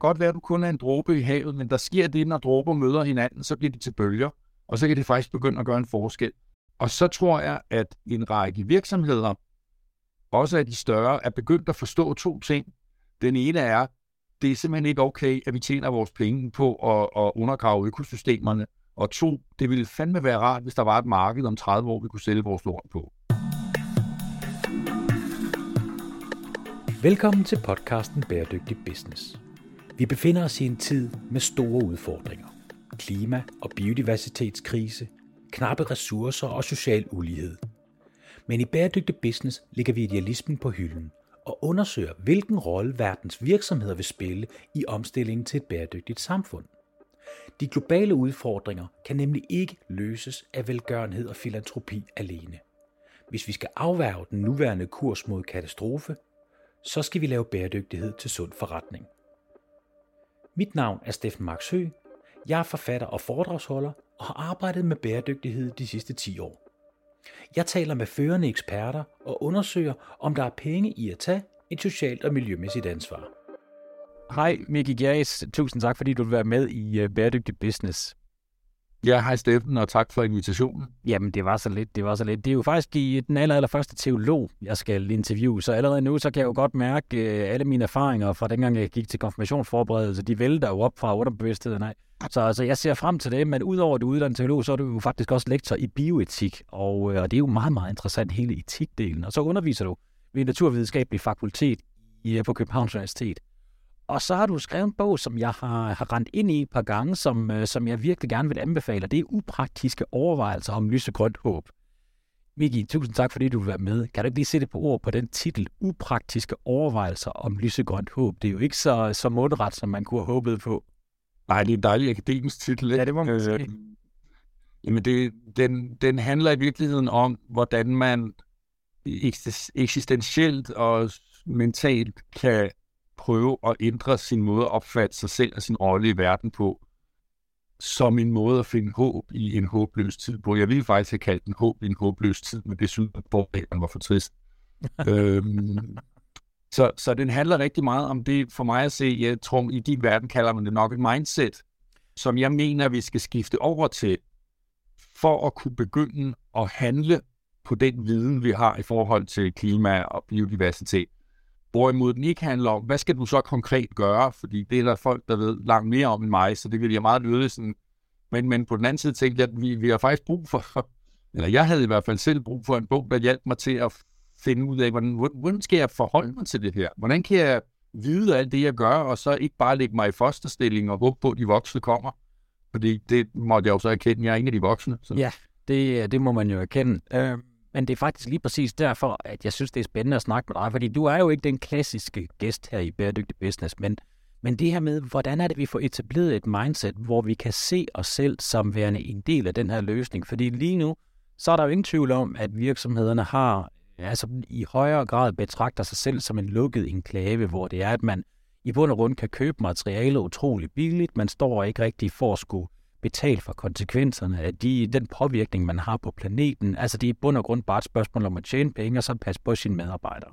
godt være, at du kun er en dråbe i havet, men der sker det, når dråber møder hinanden, så bliver de til bølger, og så kan det faktisk begynde at gøre en forskel. Og så tror jeg, at en række virksomheder, også af de større, er begyndt at forstå to ting. Den ene er, det er simpelthen ikke okay, at vi tjener vores penge på at, at undergrave økosystemerne. Og to, det ville fandme være rart, hvis der var et marked om 30 år, vi kunne sælge vores lort på. Velkommen til podcasten Bæredygtig Business. Vi befinder os i en tid med store udfordringer. Klima- og biodiversitetskrise, knappe ressourcer og social ulighed. Men i Bæredygtig Business ligger vi idealismen på hylden og undersøger, hvilken rolle verdens virksomheder vil spille i omstillingen til et bæredygtigt samfund. De globale udfordringer kan nemlig ikke løses af velgørenhed og filantropi alene. Hvis vi skal afværge den nuværende kurs mod katastrofe, så skal vi lave bæredygtighed til sund forretning. Mit navn er Steffen Max Hø. Jeg er forfatter og foredragsholder og har arbejdet med bæredygtighed de sidste 10 år. Jeg taler med førende eksperter og undersøger, om der er penge i at tage et socialt og miljømæssigt ansvar. Hej Miki Gjerris, tusind tak fordi du vil være med i øh, Bæredygtig Business. Ja, hej Steffen, og tak for invitationen. Jamen, det var så lidt, det var så lidt. Det er jo faktisk i den aller, aller første teolog, jeg skal interviewe, så allerede nu, så kan jeg jo godt mærke øh, alle mine erfaringer fra dengang, jeg gik til konfirmationsforberedelse, de vælter jo op fra underbevidstheden af. Så altså, jeg ser frem til det, men udover at du uddanner teolog, så er du jo faktisk også lektor i bioetik, og, øh, og det er jo meget, meget interessant, hele etikdelen. Og så underviser du ved Naturvidenskabelig Fakultet i, øh, på Københavns Universitet. Og så har du skrevet en bog, som jeg har, har rendt ind i et par gange, som, øh, som jeg virkelig gerne vil anbefale. Det er upraktiske overvejelser om lysegrønt håb. Miki, tusind tak, fordi du vil være med. Kan du ikke lige sætte på ord på den titel, upraktiske overvejelser om lysegrønt håb? Det er jo ikke så, så mundret, som man kunne have håbet på. Nej, det er en dejlig akademisk titel. Ja, det må man øh, sige. Jamen, det, den, den handler i virkeligheden om, hvordan man eksistentielt og mentalt kan prøve at ændre sin måde at opfatte sig selv og sin rolle i verden på, som en måde at finde håb i en håbløs tid på. Jeg ville faktisk have kaldt den håb i en håbløs tid, men det synes jeg, at var for trist. øhm, så, så den handler rigtig meget om det, for mig at se, jeg tror, i din verden kalder man det nok et mindset, som jeg mener, vi skal skifte over til, for at kunne begynde at handle på den viden, vi har i forhold til klima og biodiversitet. Hvorimod den ikke handler om, hvad skal du så konkret gøre? Fordi det er der folk, der ved langt mere om end mig, så det vil jeg meget lyde sådan. Men, men på den anden side tænkte jeg, at vi, vi har faktisk brug for, eller jeg havde i hvert fald selv brug for en bog, der hjalp mig til at finde ud af, hvordan, hvordan skal jeg forholde mig til det her? Hvordan kan jeg vide alt det, jeg gør, og så ikke bare lægge mig i fosterstilling og håbe på, at de voksne kommer? Fordi det måtte jeg jo så erkende, jeg er en af de voksne. Så. Ja, det, det må man jo erkende. Øh, men det er faktisk lige præcis derfor, at jeg synes, det er spændende at snakke med dig, fordi du er jo ikke den klassiske gæst her i Bæredygtig Business, men, men det her med, hvordan er det, vi får etableret et mindset, hvor vi kan se os selv som værende en del af den her løsning, fordi lige nu, så er der jo ingen tvivl om, at virksomhederne har, altså i højere grad betragter sig selv som en lukket enklave, hvor det er, at man i bund og grund kan købe materiale utrolig billigt, man står ikke rigtig for at skulle betalt for konsekvenserne af de, den påvirkning, man har på planeten. Altså det er i bund og grund bare et spørgsmål om at tjene penge og så passe på sine medarbejdere.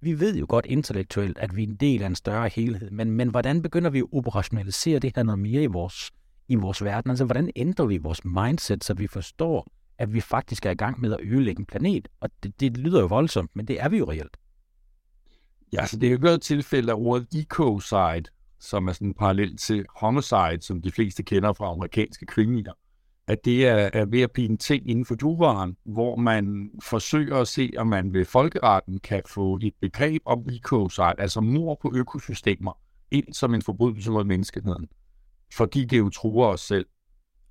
Vi ved jo godt intellektuelt, at vi er en del af en større helhed, men, men hvordan begynder vi at operationalisere det her noget mere i vores, i vores verden? Altså hvordan ændrer vi vores mindset, så vi forstår, at vi faktisk er i gang med at ødelægge en planet? Og det, det lyder jo voldsomt, men det er vi jo reelt. Ja, så det er jo et tilfælde af ordet ecocide, som er sådan parallel til homicide, som de fleste kender fra amerikanske krimier, at det er, er ved at blive en ting inden for juraen, hvor man forsøger at se, om man ved folkeretten kan få et begreb om ecocide, altså mor på økosystemer, ind som en forbrydelse mod menneskeheden, fordi det jo truer os selv.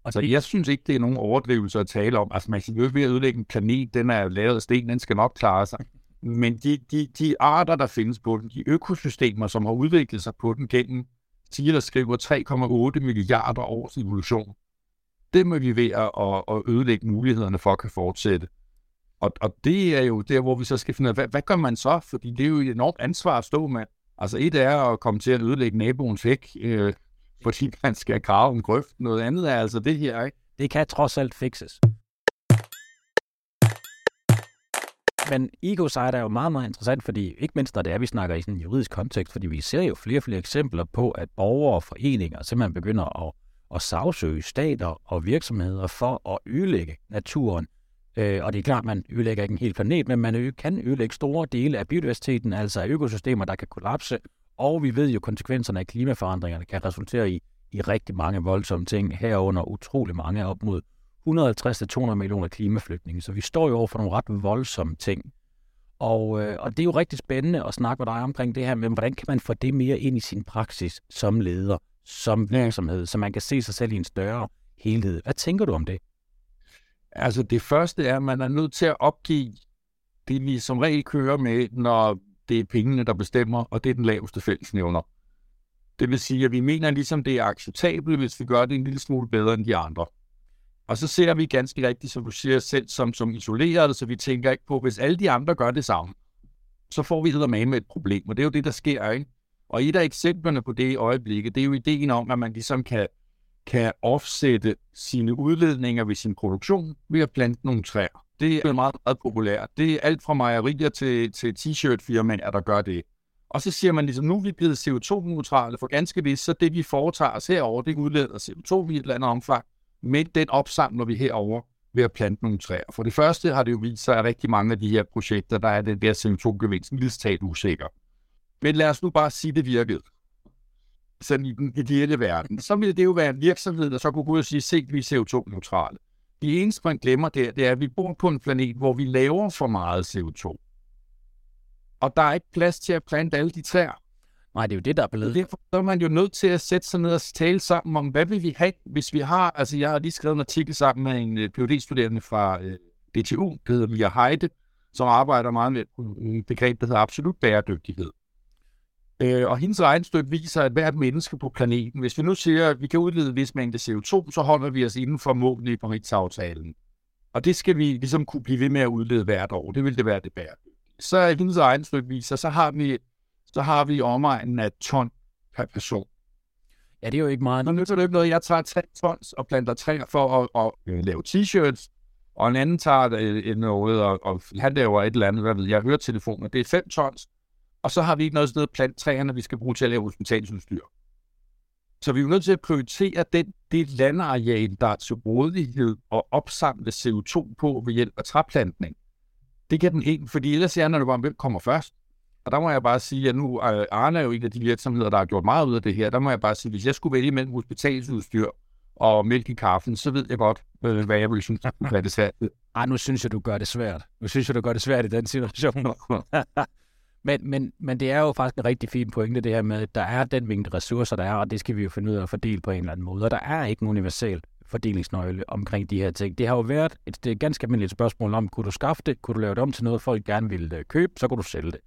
Altså, jeg synes ikke, det er nogen overdrivelse at tale om. Altså, man siger, ved at ødelægge en planet, den er lavet af sten, den skal nok klare sig. Men de, de, de arter, der findes på den, de økosystemer, som har udviklet sig på den gennem, siger der skriver 3,8 milliarder års evolution, det må vi ved at, at ødelægge mulighederne for at kan fortsætte. Og, og det er jo der, hvor vi så skal finde ud af, hvad, hvad gør man så? Fordi det er jo et enormt ansvar at stå med. Altså et er at komme til at ødelægge naboens hæk, øh, fordi man skal grave en grøft. Noget andet er altså det her, ikke? Det kan trods alt fikses. Men ecocide er jo meget, meget interessant, fordi ikke mindst når det er, vi snakker i sådan en juridisk kontekst, fordi vi ser jo flere og flere eksempler på, at borgere og foreninger simpelthen begynder at, at sagsøge stater og virksomheder for at ødelægge naturen. Øh, og det er klart, man ødelægger ikke en hel planet, men man kan ødelægge store dele af biodiversiteten, altså af økosystemer, der kan kollapse. Og vi ved jo, at konsekvenserne af klimaforandringerne kan resultere i, i rigtig mange voldsomme ting, herunder utrolig mange op mod 150-200 millioner klimaflygtninge. Så vi står jo over for nogle ret voldsomme ting. Og, øh, og det er jo rigtig spændende at snakke med dig omkring det her, men hvordan kan man få det mere ind i sin praksis som leder, som virksomhed, så man kan se sig selv i en større helhed. Hvad tænker du om det? Altså det første er, at man er nødt til at opgive det, vi som regel kører med, når det er pengene, der bestemmer, og det er den laveste fællesnævner. Det vil sige, at vi mener ligesom, det er acceptabelt, hvis vi gør det en lille smule bedre end de andre. Og så ser vi ganske rigtigt, som du siger selv, som, som isoleret, så vi tænker ikke på, hvis alle de andre gør det samme, så får vi med med et problem, og det er jo det, der sker, ikke? Og et af eksemplerne på det i øjeblikket, det er jo ideen om, at man ligesom kan, kan offsætte sine udledninger ved sin produktion ved at plante nogle træer. Det er meget, meget populært. Det er alt fra mejerier til, til t-shirt-firmaer, der gør det. Og så siger man ligesom, nu er vi blevet CO2-neutrale for ganske vist, så det vi foretager os herover, det udleder CO2 i et eller andet omfang men den opsamler vi herover ved at plante nogle træer. For det første har det jo vist sig, at rigtig mange af de her projekter, der er den der CO2-gevinst lidt usikker. Men lad os nu bare sige, at det virkede. Sådan i den ideelle verden. Så ville det jo være en virksomhed, der så kunne gå ud og sige, se, vi er CO2-neutrale. Det eneste, man glemmer der, det er, at vi bor på en planet, hvor vi laver for meget CO2. Og der er ikke plads til at plante alle de træer. Nej, det er jo det, der er blevet. Derfor er man jo nødt til at sætte sig ned og tale sammen om, hvad vil vi have, hvis vi har... Altså, jeg har lige skrevet en artikel sammen med en øh, uh, phd studerende fra uh, øh, DTU, der hedder Mia Heide, som arbejder meget med et begreb, der hedder absolut bæredygtighed. Uh, og hendes regnstykke viser, at hvert menneske på planeten, hvis vi nu siger, at vi kan udlede en vis mængde CO2, så holder vi os inden for målene i Paris-aftalen. Og det skal vi ligesom kunne blive ved med at udlede hvert år. Det vil det være det bæredygtige. Så er hendes regnstykke viser, så har vi så har vi omegnen af ton per person. Ja, det er jo ikke meget. Nu nytter det ikke noget, jeg tager 3 tons og planter træer for at, at, at lave t-shirts, og en anden tager det, noget, og, og han laver et eller andet, hvad ved jeg, høretelefoner, det er 5 tons, og så har vi ikke noget sted at plante træerne, vi skal bruge til at lave hospitalsudstyr. Så vi er jo nødt til at prioritere den, det landareal, der er til rådighed og opsamle CO2 på ved hjælp af træplantning. Det kan den ikke, fordi ellers er, når det bare, hvem kommer først. Og der må jeg bare sige, at nu Arne er jo en af de virksomheder, der har gjort meget ud af det her. Der må jeg bare sige, at hvis jeg skulle vælge mellem hospitalsudstyr og mælk i kaffen, så ved jeg godt, øh, hvad jeg vil synes, hvad det svært. Ej, nu synes jeg, du gør det svært. Nu synes jeg, du gør det svært i den situation. men, men, men det er jo faktisk en rigtig fin pointe, det her med, at der er den mængde ressourcer, der er, og det skal vi jo finde ud af at fordele på en eller anden måde. Og der er ikke en universal fordelingsnøgle omkring de her ting. Det har jo været et, det er et ganske almindeligt spørgsmål om, kunne du skaffe det, kunne du lave det om til noget, folk gerne ville øh, købe, så kunne du sælge det.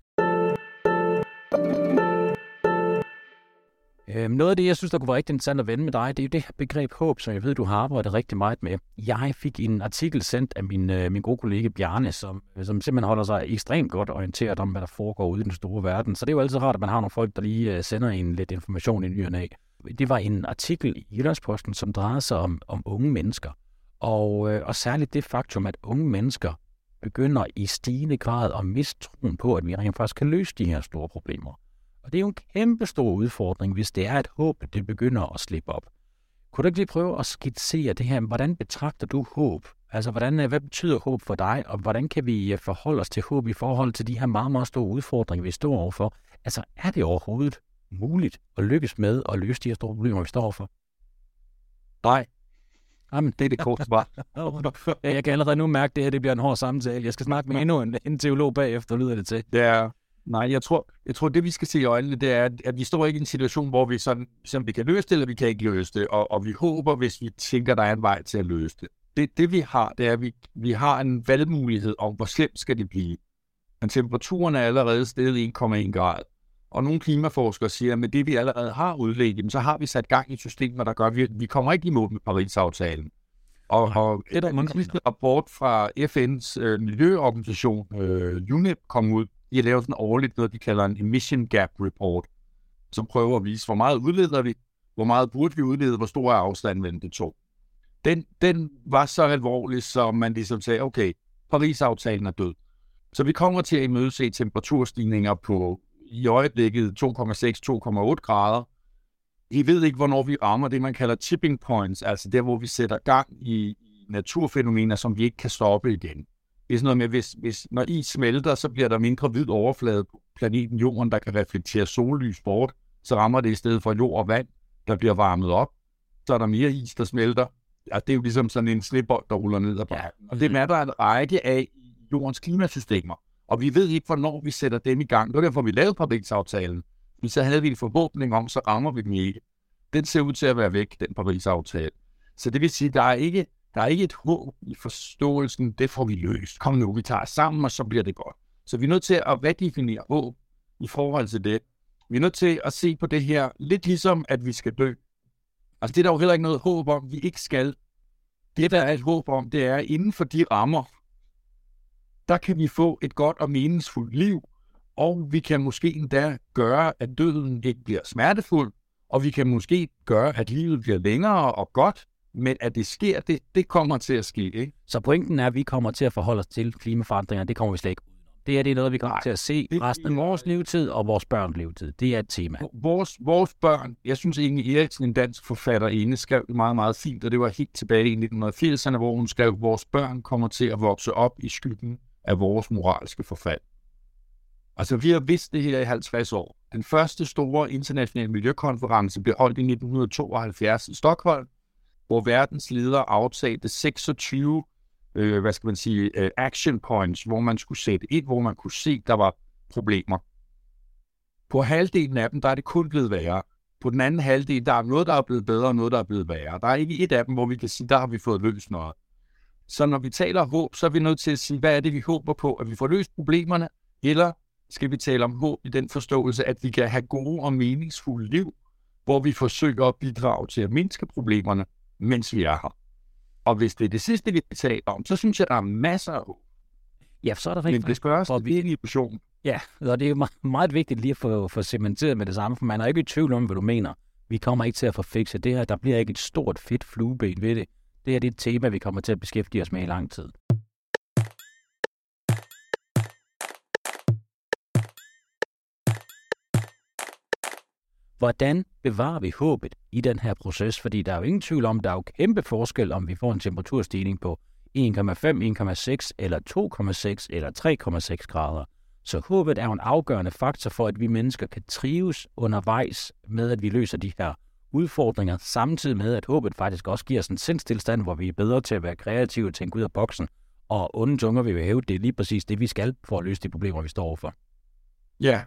Øhm, noget af det, jeg synes, der kunne være rigtig interessant at vende med dig, det er jo det her begreb håb, som jeg ved, du har arbejdet rigtig meget med. Jeg fik en artikel sendt af min, øh, min gode kollega Bjarne, som, øh, som simpelthen holder sig ekstremt godt orienteret om, hvad der foregår ude i den store verden. Så det er jo altid rart, at man har nogle folk, der lige øh, sender en lidt information i nyerne af. Det var en artikel i Jyllandsposten, som drejede sig om, om unge mennesker. Og, øh, og særligt det faktum, at unge mennesker begynder i stigende grad at miste troen på, at vi rent faktisk kan løse de her store problemer. Og det er jo en kæmpe stor udfordring, hvis det er et håbet det begynder at slippe op. Kunne du ikke lige prøve at skitsere det her? Hvordan betragter du håb? Altså, hvordan, øh, hvad betyder håb for dig, og hvordan kan vi øh, forholde os til håb i forhold til de her meget, meget store udfordringer, vi står overfor? Altså, er det overhovedet muligt at lykkes med at løse de her store problemer, vi står overfor? Nej. Jamen, det er det korte svar. jeg kan allerede nu mærke, at det her det bliver en hård samtale. Jeg skal snakke med endnu en, en teolog bagefter, lyder det til. Ja, Nej, jeg tror, jeg tror, det vi skal se i øjnene, det er, at vi står ikke i en situation, hvor vi sådan, som vi kan løse det, eller vi kan ikke løse det, og, og vi håber, hvis vi tænker, der er en vej til at løse det. Det, det vi har, det er, at vi, vi har en valgmulighed om, hvor slemt skal det blive. Men temperaturen er allerede steget 1,1 grad. Og nogle klimaforskere siger, at med det, vi allerede har udledt, så har vi sat gang i systemer, der gør, at vi, vi kommer ikke i mål med Paris-aftalen. Og, og et af en rapport fra FN's øh, miljøorganisation, øh, UNEP, kom ud de lavet sådan årligt noget, de kalder en emission gap report, som prøver at vise, hvor meget udleder vi, hvor meget burde vi udlede, hvor stor er afstanden mellem de to. Den, den var så alvorlig, så man ligesom sagde, okay, Paris-aftalen er død. Så vi kommer til at imødese temperaturstigninger på i øjeblikket 2,6-2,8 grader. Vi ved ikke, hvornår vi rammer det, man kalder tipping points, altså der, hvor vi sætter gang i naturfænomener, som vi ikke kan stoppe igen. Det er sådan noget med, hvis, hvis når is smelter, så bliver der mindre hvid overflade på planeten Jorden, der kan reflektere sollys bort. Så rammer det i stedet for jord og vand, der bliver varmet op. Så er der mere is, der smelter. Ja, det er jo ligesom sådan en snebold, der ruller ned ad bakken. Ja. Og det er der en række af jordens klimasystemer. Og vi ved ikke, hvornår vi sætter dem i gang. Det var derfor, vi lavede Paris-aftalen. Men så havde vi en forhåbning om, så rammer vi dem ikke. Den ser ud til at være væk, den Paris-aftale. Så det vil sige, der er ikke der er ikke et håb i forståelsen, det får vi løst. Kom nu, vi tager sammen, og så bliver det godt. Så vi er nødt til at redefinere håb i forhold til det. Vi er nødt til at se på det her lidt ligesom, at vi skal dø. Altså det er der jo heller ikke noget håb om, vi ikke skal. Det, der er et håb om, det er, inden for de rammer, der kan vi få et godt og meningsfuldt liv, og vi kan måske endda gøre, at døden ikke bliver smertefuld, og vi kan måske gøre, at livet bliver længere og godt, men at det sker, det, det kommer til at ske. Ikke? Så pointen er, at vi kommer til at forholde os til klimaforandringer. Det kommer vi slet ikke det er det noget, vi kommer Nej, til at se det, resten af vores levetid og vores børns levetid. Det er et tema. Vores, vores børn, jeg synes egentlig, Eriksen, en dansk forfatter, inde, skrev meget, meget fint, og det var helt tilbage i 1980'erne, hvor hun skrev, vores børn kommer til at vokse op i skyggen af vores moralske forfald. Altså, vi har vidst det her i 50 år. Den første store internationale miljøkonference blev holdt i 1972 i Stockholm, hvor verdens ledere aftalte 26 øh, hvad skal man sige, øh, action points, hvor man skulle sætte ind, hvor man kunne se, der var problemer. På halvdelen af dem, der er det kun blevet værre. På den anden halvdel, der er noget, der er blevet bedre, og noget, der er blevet værre. Der er ikke et af dem, hvor vi kan sige, der har vi fået løst noget. Så når vi taler håb, så er vi nødt til at sige, hvad er det, vi håber på? At vi får løst problemerne, eller skal vi tale om håb i den forståelse, at vi kan have gode og meningsfulde liv, hvor vi forsøger at bidrage til at mindske problemerne, mens vi er her. Og hvis det er det sidste, vi taler om, så synes jeg, der er masser af håb. Ja, så er der rigtig Men det skal også det er en illusion. Ja, og det er meget, meget vigtigt lige at få, få cementeret med det samme, for man er ikke i tvivl om, hvad du mener. Vi kommer ikke til at få fikset det her. Der bliver ikke et stort fedt flueben ved det. Det er det tema, vi kommer til at beskæftige os med i lang tid. Hvordan bevarer vi håbet i den her proces? Fordi der er jo ingen tvivl om, der er jo kæmpe forskel, om vi får en temperaturstigning på 1,5, 1,6 eller 2,6 eller 3,6 grader. Så håbet er jo en afgørende faktor for, at vi mennesker kan trives undervejs med, at vi løser de her udfordringer, samtidig med, at håbet faktisk også giver os en sindstilstand, hvor vi er bedre til at være kreative og tænke ud af boksen, og onde tunger vi vil hæve, det er lige præcis det, vi skal for at løse de problemer, vi står overfor. Ja,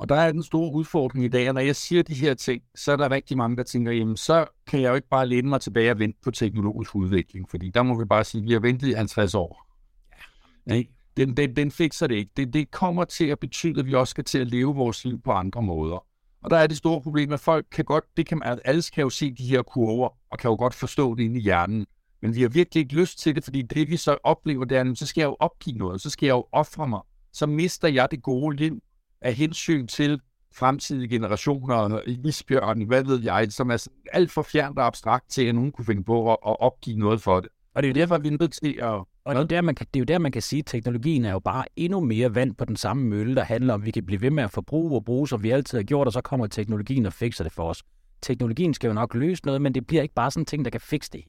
og der er den store udfordring i dag, og når jeg siger de her ting, så er der rigtig mange, der tænker, jamen så kan jeg jo ikke bare læne mig tilbage og vente på teknologisk udvikling, fordi der må vi bare sige, at vi har ventet i 50 år. Ja. Nej, den, den, den fikser det ikke. Det, det kommer til at betyde, at vi også skal til at leve vores liv på andre måder. Og der er det store problem, at folk kan godt, det kan, alle kan jo se de her kurver, og kan jo godt forstå det inde i hjernen. Men vi har virkelig ikke lyst til det, fordi det vi så oplever, det er, så skal jeg jo opgive noget, så skal jeg jo ofre mig. Så mister jeg det gode liv, af hensyn til fremtidige generationer, isbjørn, hvad ved jeg, som er alt for fjernt og abstrakt til, at nogen kunne finde på at, at opgive noget for det. Og det er jo derfor, vi er nødt til at... Og det er, der, man kan, det er jo der, man kan sige, at teknologien er jo bare endnu mere vand på den samme mølle, der handler om, at vi kan blive ved med at forbruge og bruge, som vi altid har gjort, og så kommer teknologien og fikser det for os. Teknologien skal jo nok løse noget, men det bliver ikke bare sådan en ting, der kan fikse det.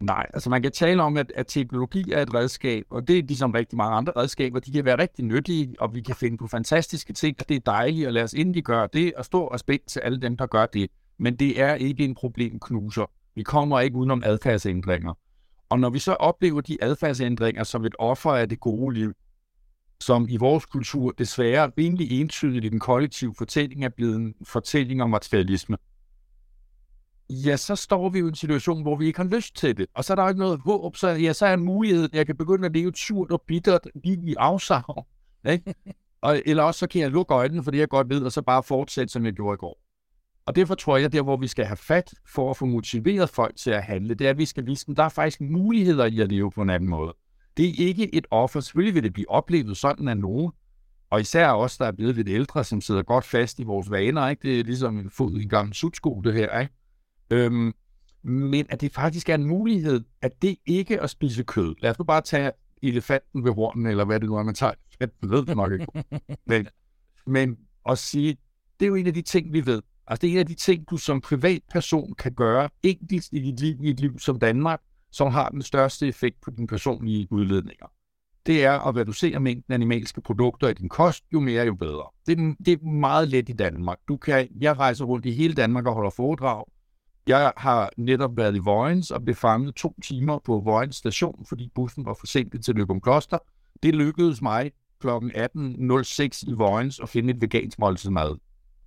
Nej, altså man kan tale om, at, at teknologi er et redskab, og det er ligesom rigtig mange andre redskaber. De kan være rigtig nyttige, og vi kan finde på fantastiske ting, og det er dejligt, at lade os endelig gøre det, og stor respekt til alle dem, der gør det. Men det er ikke en problemknuser. Vi kommer ikke udenom adfærdsændringer. Og når vi så oplever de adfærdsændringer som et offer af det gode liv, som i vores kultur desværre rimelig entydigt i den kollektive fortælling er blevet en fortælling om materialisme, ja, så står vi jo i en situation, hvor vi ikke har lyst til det. Og så er der ikke noget håb, så, ja, så er en mulighed, at jeg kan begynde at leve et surt og bittert liv i afsavn. Ikke? Og, eller også så kan jeg lukke øjnene, fordi jeg godt ved, og så bare fortsætte, som jeg gjorde i går. Og derfor tror jeg, at der, hvor vi skal have fat for at få motiveret folk til at handle, det er, at vi skal vise dem, at der er faktisk muligheder i at leve på en anden måde. Det er ikke et offer. Selvfølgelig vil det blive oplevet sådan af nogen. Og især os, der er blevet lidt ældre, som sidder godt fast i vores vaner. Ikke? Det er ligesom en fod i en gammel sutsko, det her. Ikke? Øhm, men at det faktisk er en mulighed, at det ikke at spise kød. Lad os nu bare tage elefanten ved hornen, eller hvad det nu er, man tager. Jeg ved det nok ikke. Men, men at sige, det er jo en af de ting, vi ved. Altså, det er en af de ting, du som privatperson kan gøre enkelt i dit liv, i et liv som Danmark, som har den største effekt på dine personlige udledninger. Det er at reducere mængden animalske produkter i din kost, jo mere, jo bedre. Det er, det er meget let i Danmark. Du kan, jeg rejser rundt i hele Danmark og holder foredrag. Jeg har netop været i Vojens og blev fanget to timer på Vojens station, fordi bussen var forsinket til Løgum Kloster. Det lykkedes mig kl. 18.06 i Vojens at finde et vegansk måltid mad.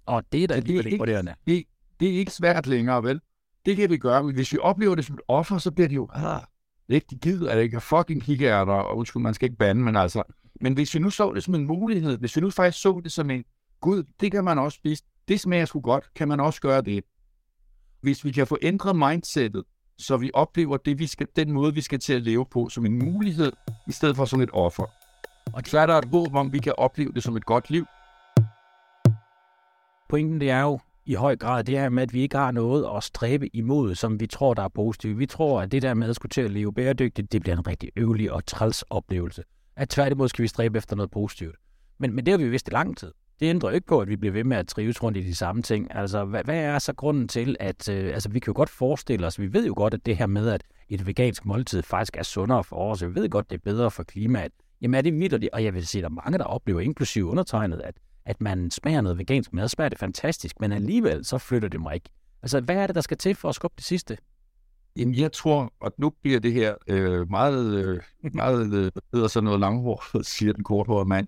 Og det er da alligevel imponerende. Det, det er ikke svært længere, vel? Det kan vi gøre, men hvis vi oplever det som et offer, så bliver det jo, ah, ikke, de gider at ikke fucking kikærter, og undskyld, man skal ikke bande, men altså, men hvis vi nu så det som en mulighed, hvis vi nu faktisk så det som en, gud, det kan man også spise, det smager sgu godt, kan man også gøre det. Hvis vi kan få ændret mindsetet, så vi oplever det, vi skal, den måde, vi skal til at leve på, som en mulighed, i stedet for som et offer. Og så er der et håb om, vi kan opleve det som et godt liv, Pointen det er jo i høj grad det her med, at vi ikke har noget at stræbe imod, som vi tror, der er positivt. Vi tror, at det der med at skulle til at leve bæredygtigt, det bliver en rigtig øvelig og træls oplevelse. At tværtimod skal vi stræbe efter noget positivt. Men, men det har vi jo vidst i lang tid. Det ændrer ikke på, at vi bliver ved med at trives rundt i de samme ting. Altså, hvad, hvad er så grunden til, at øh, altså, vi kan jo godt forestille os, vi ved jo godt, at det her med, at et vegansk måltid faktisk er sundere for os, vi ved godt, det er bedre for klimaet. Jamen er det vildt, og jeg vil sige, at der er mange, der oplever, inklusive undertegnet, at at man smager noget vegansk mad, smager det fantastisk, men alligevel så flytter det mig ikke. Altså, hvad er det, der skal til for at skubbe det sidste? Jamen, jeg tror, at nu bliver det her øh, meget, øh, meget øh, hedder sådan noget langhåret, siger den korthårede mand.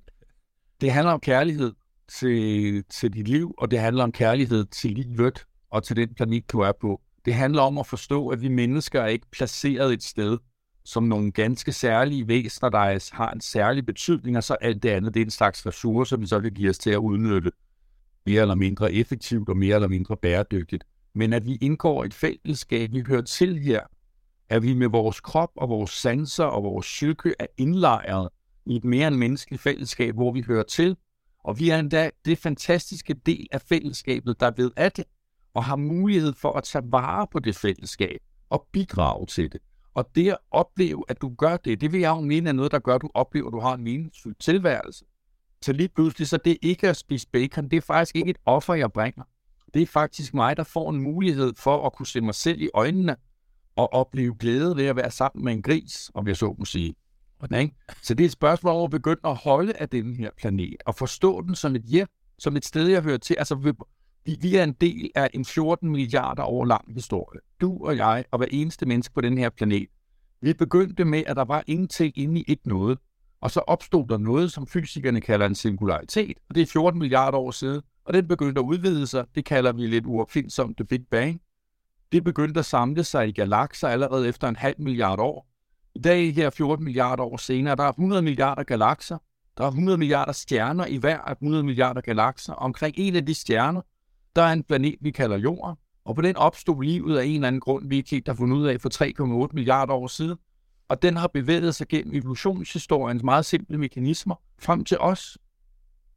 Det handler om kærlighed til, til dit liv, og det handler om kærlighed til livet og til den planet, du er på. Det handler om at forstå, at vi mennesker er ikke placeret et sted, som nogle ganske særlige væsener, der har en særlig betydning, og så alt det andet, det er en slags ressourcer, som så kan give os til at udnytte mere eller mindre effektivt og mere eller mindre bæredygtigt. Men at vi indgår et fællesskab, vi hører til her, at vi med vores krop og vores sanser og vores psyke er indlejret i et mere end menneskeligt fællesskab, hvor vi hører til, og vi er endda det fantastiske del af fællesskabet, der ved af det, og har mulighed for at tage vare på det fællesskab og bidrage til det. Og det at opleve, at du gør det, det vil jeg jo mene er noget, der gør, at du oplever, at du har en meningsfuld tilværelse. Så lige pludselig, så det ikke at spise bacon, det er faktisk ikke et offer, jeg bringer. Det er faktisk mig, der får en mulighed for at kunne se mig selv i øjnene og opleve glæde ved at være sammen med en gris, om jeg så må sige. Okay. Så det er et spørgsmål om at begynde at holde af den her planet, og forstå den som et hjem, som et sted, jeg hører til. Altså, vi, vi er en del af en 14 milliarder år lang historie. Du og jeg og hver eneste menneske på den her planet. Vi begyndte med, at der var ingenting inde i ikke noget. Og så opstod der noget, som fysikerne kalder en singularitet. Og det er 14 milliarder år siden. Og den begyndte at udvide sig. Det kalder vi lidt uopfindsomt The Big Bang. Det begyndte at samle sig i galakser allerede efter en halv milliard år. I dag her 14 milliarder år senere, der er 100 milliarder galakser. Der er 100 milliarder stjerner i hver af 100 milliarder galakser. Omkring en af de stjerner, der er en planet, vi kalder Jorden, og på den opstod livet af en eller anden grund, vi ikke helt har fundet ud af for 3,8 milliarder år siden. Og den har bevæget sig gennem evolutionshistoriens meget simple mekanismer frem til os.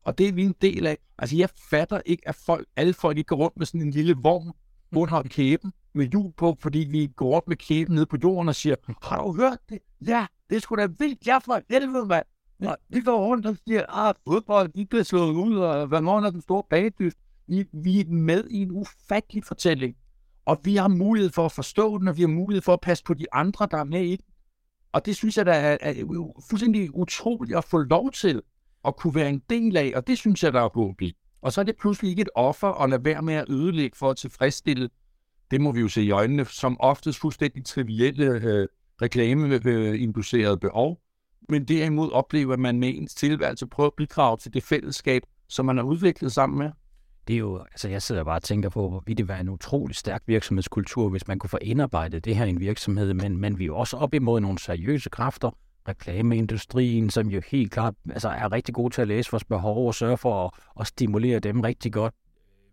Og det er vi en del af. Altså, jeg fatter ikke, at folk, alle folk ikke går rundt med sådan en lille vogn under kæben med hjul på, fordi vi går rundt med kæben ned på jorden og siger, har du hørt det? Ja, det er sgu da vildt. Jeg for helvede, mand. Ja, vi går rundt og siger, ah, fodbold, de bliver slået ud, og hvad er den store bagdyst? Vi, vi er med i en ufattelig fortælling, og vi har mulighed for at forstå den, og vi har mulighed for at passe på de andre, der er med i den. Og det synes jeg, der er, er fuldstændig utroligt at få lov til at kunne være en del af, og det synes jeg, der er håb i. Og så er det pludselig ikke et offer at lade være med at ødelægge for at tilfredsstille, det må vi jo se i øjnene, som oftest fuldstændig trivielle øh, reklameinducerede øh, behov, men derimod opleve, at man med ens tilværelse prøver at bidrage til det fællesskab, som man har udviklet sammen med det er jo, altså jeg sidder bare og tænker på, hvor det være en utrolig stærk virksomhedskultur, hvis man kunne få indarbejdet det her i en virksomhed, men, men vi er jo også op imod nogle seriøse kræfter, reklameindustrien, som jo helt klart altså er rigtig gode til at læse vores behov og sørge for at, at stimulere dem rigtig godt.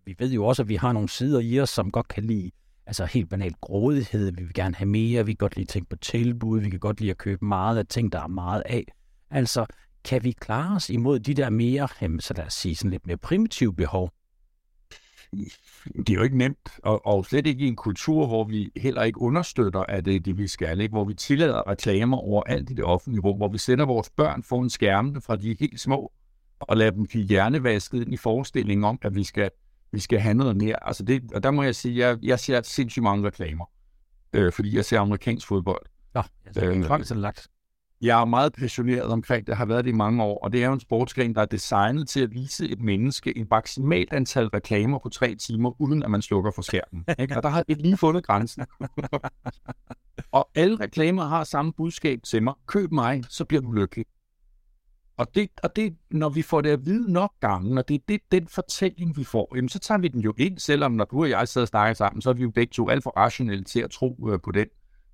Vi ved jo også, at vi har nogle sider i os, som godt kan lide altså helt banalt grådighed. Vi vil gerne have mere, vi kan godt lide at tænke på tilbud, vi kan godt lide at købe meget af ting, der er meget af. Altså, kan vi klare os imod de der mere, så lad os sige, sådan lidt mere primitive behov, det er jo ikke nemt, og, og slet ikke i en kultur, hvor vi heller ikke understøtter, at det er det, vi skal, ikke? hvor vi tillader reklamer over alt i det offentlige rum, hvor vi sender vores børn foran skærmene fra de er helt små, og lader dem blive hjernevasket ind i forestillingen om, at vi skal, vi skal have noget mere. Altså det, og der må jeg sige, at jeg, jeg ser sindssygt mange reklamer, øh, fordi jeg ser amerikansk fodbold. Nå, altså, øh, lagt. Jeg er meget passioneret omkring det, har været det i mange år, og det er jo en sportsgren, der er designet til at vise et menneske en maksimalt antal reklamer på tre timer, uden at man slukker for skærmen. Ikke? Og der har jeg lige fundet grænsen. og alle reklamer har samme budskab til mig. Køb mig, så bliver du lykkelig. Og det, og det, når vi får det at vide nok gange, og det er det, den fortælling, vi får, jamen, så tager vi den jo ind, selvom når du og jeg sidder og snakker sammen, så er vi jo begge to alt for rationelle til at tro øh, på den.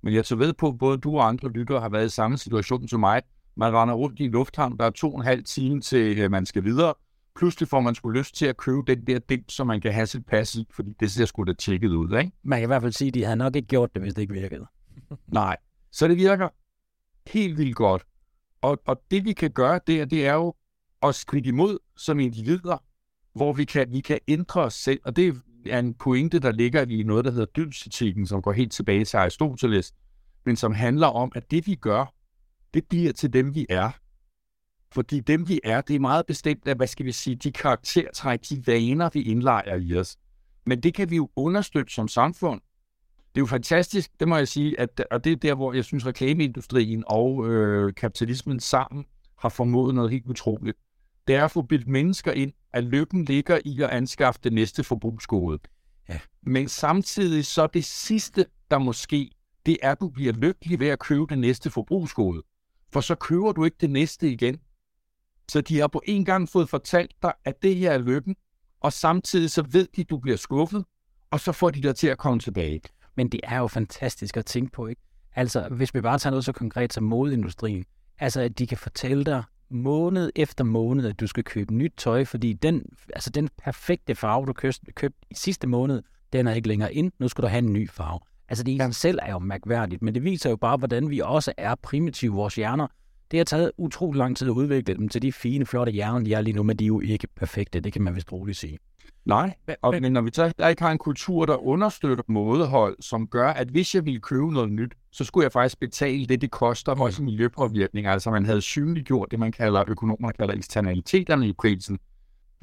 Men jeg så ved på, at både du og andre lyttere har været i samme situation som mig. Man render rundt i en lufthavn, der er to og en halv time til, at man skal videre. Pludselig får man sgu lyst til at købe den der dim, så man kan have sit pas fordi det ser sgu da tjekket ud, ikke? Man kan i hvert fald sige, at de havde nok ikke gjort det, hvis det ikke virkede. Nej, så det virker helt vildt godt. Og, og det vi kan gøre der, det er jo at skride imod som individer, hvor vi kan, vi kan ændre os selv. Og det er en pointe, der ligger i noget, der hedder dybsetikken, som går helt tilbage til Aristoteles, men som handler om, at det vi gør, det bliver til dem, vi er. Fordi dem, vi er, det er meget bestemt af, hvad skal vi sige, de karaktertræk, de vaner, vi indlejer i os. Men det kan vi jo understøtte som samfund. Det er jo fantastisk, det må jeg sige, at, og det er der, hvor jeg synes, reklameindustrien og øh, kapitalismen sammen har formået noget helt utroligt. Det er at få bildt mennesker ind, at lykken ligger i at anskaffe det næste forbrugsgode. Ja. Men samtidig så det sidste, der måske, det er, at du bliver lykkelig ved at købe det næste forbrugsgode. For så køber du ikke det næste igen. Så de har på en gang fået fortalt dig, at det her er lykken, og samtidig så ved de, at du bliver skuffet, og så får de dig til at komme tilbage. Men det er jo fantastisk at tænke på, ikke? Altså, hvis vi bare tager noget så konkret som modeindustrien, altså at de kan fortælle dig, måned efter måned, at du skal købe nyt tøj, fordi den, altså den perfekte farve, du købte, købte i sidste måned, den er ikke længere ind. Nu skal du have en ny farve. Altså det i sig selv er jo mærkværdigt, men det viser jo bare, hvordan vi også er primitive vores hjerner. Det har taget utrolig lang tid at udvikle dem til de fine, flotte hjerner, de er lige nu, men de er jo ikke perfekte. Det kan man vist roligt sige. Nej, og, men når vi tager, der ikke har en kultur, der understøtter mådehold, som gør, at hvis jeg ville købe noget nyt, så skulle jeg faktisk betale det, det koster, også miljøpåvirkning. Altså man havde synliggjort det, man kalder økonomer kalder eksternaliteterne i prisen.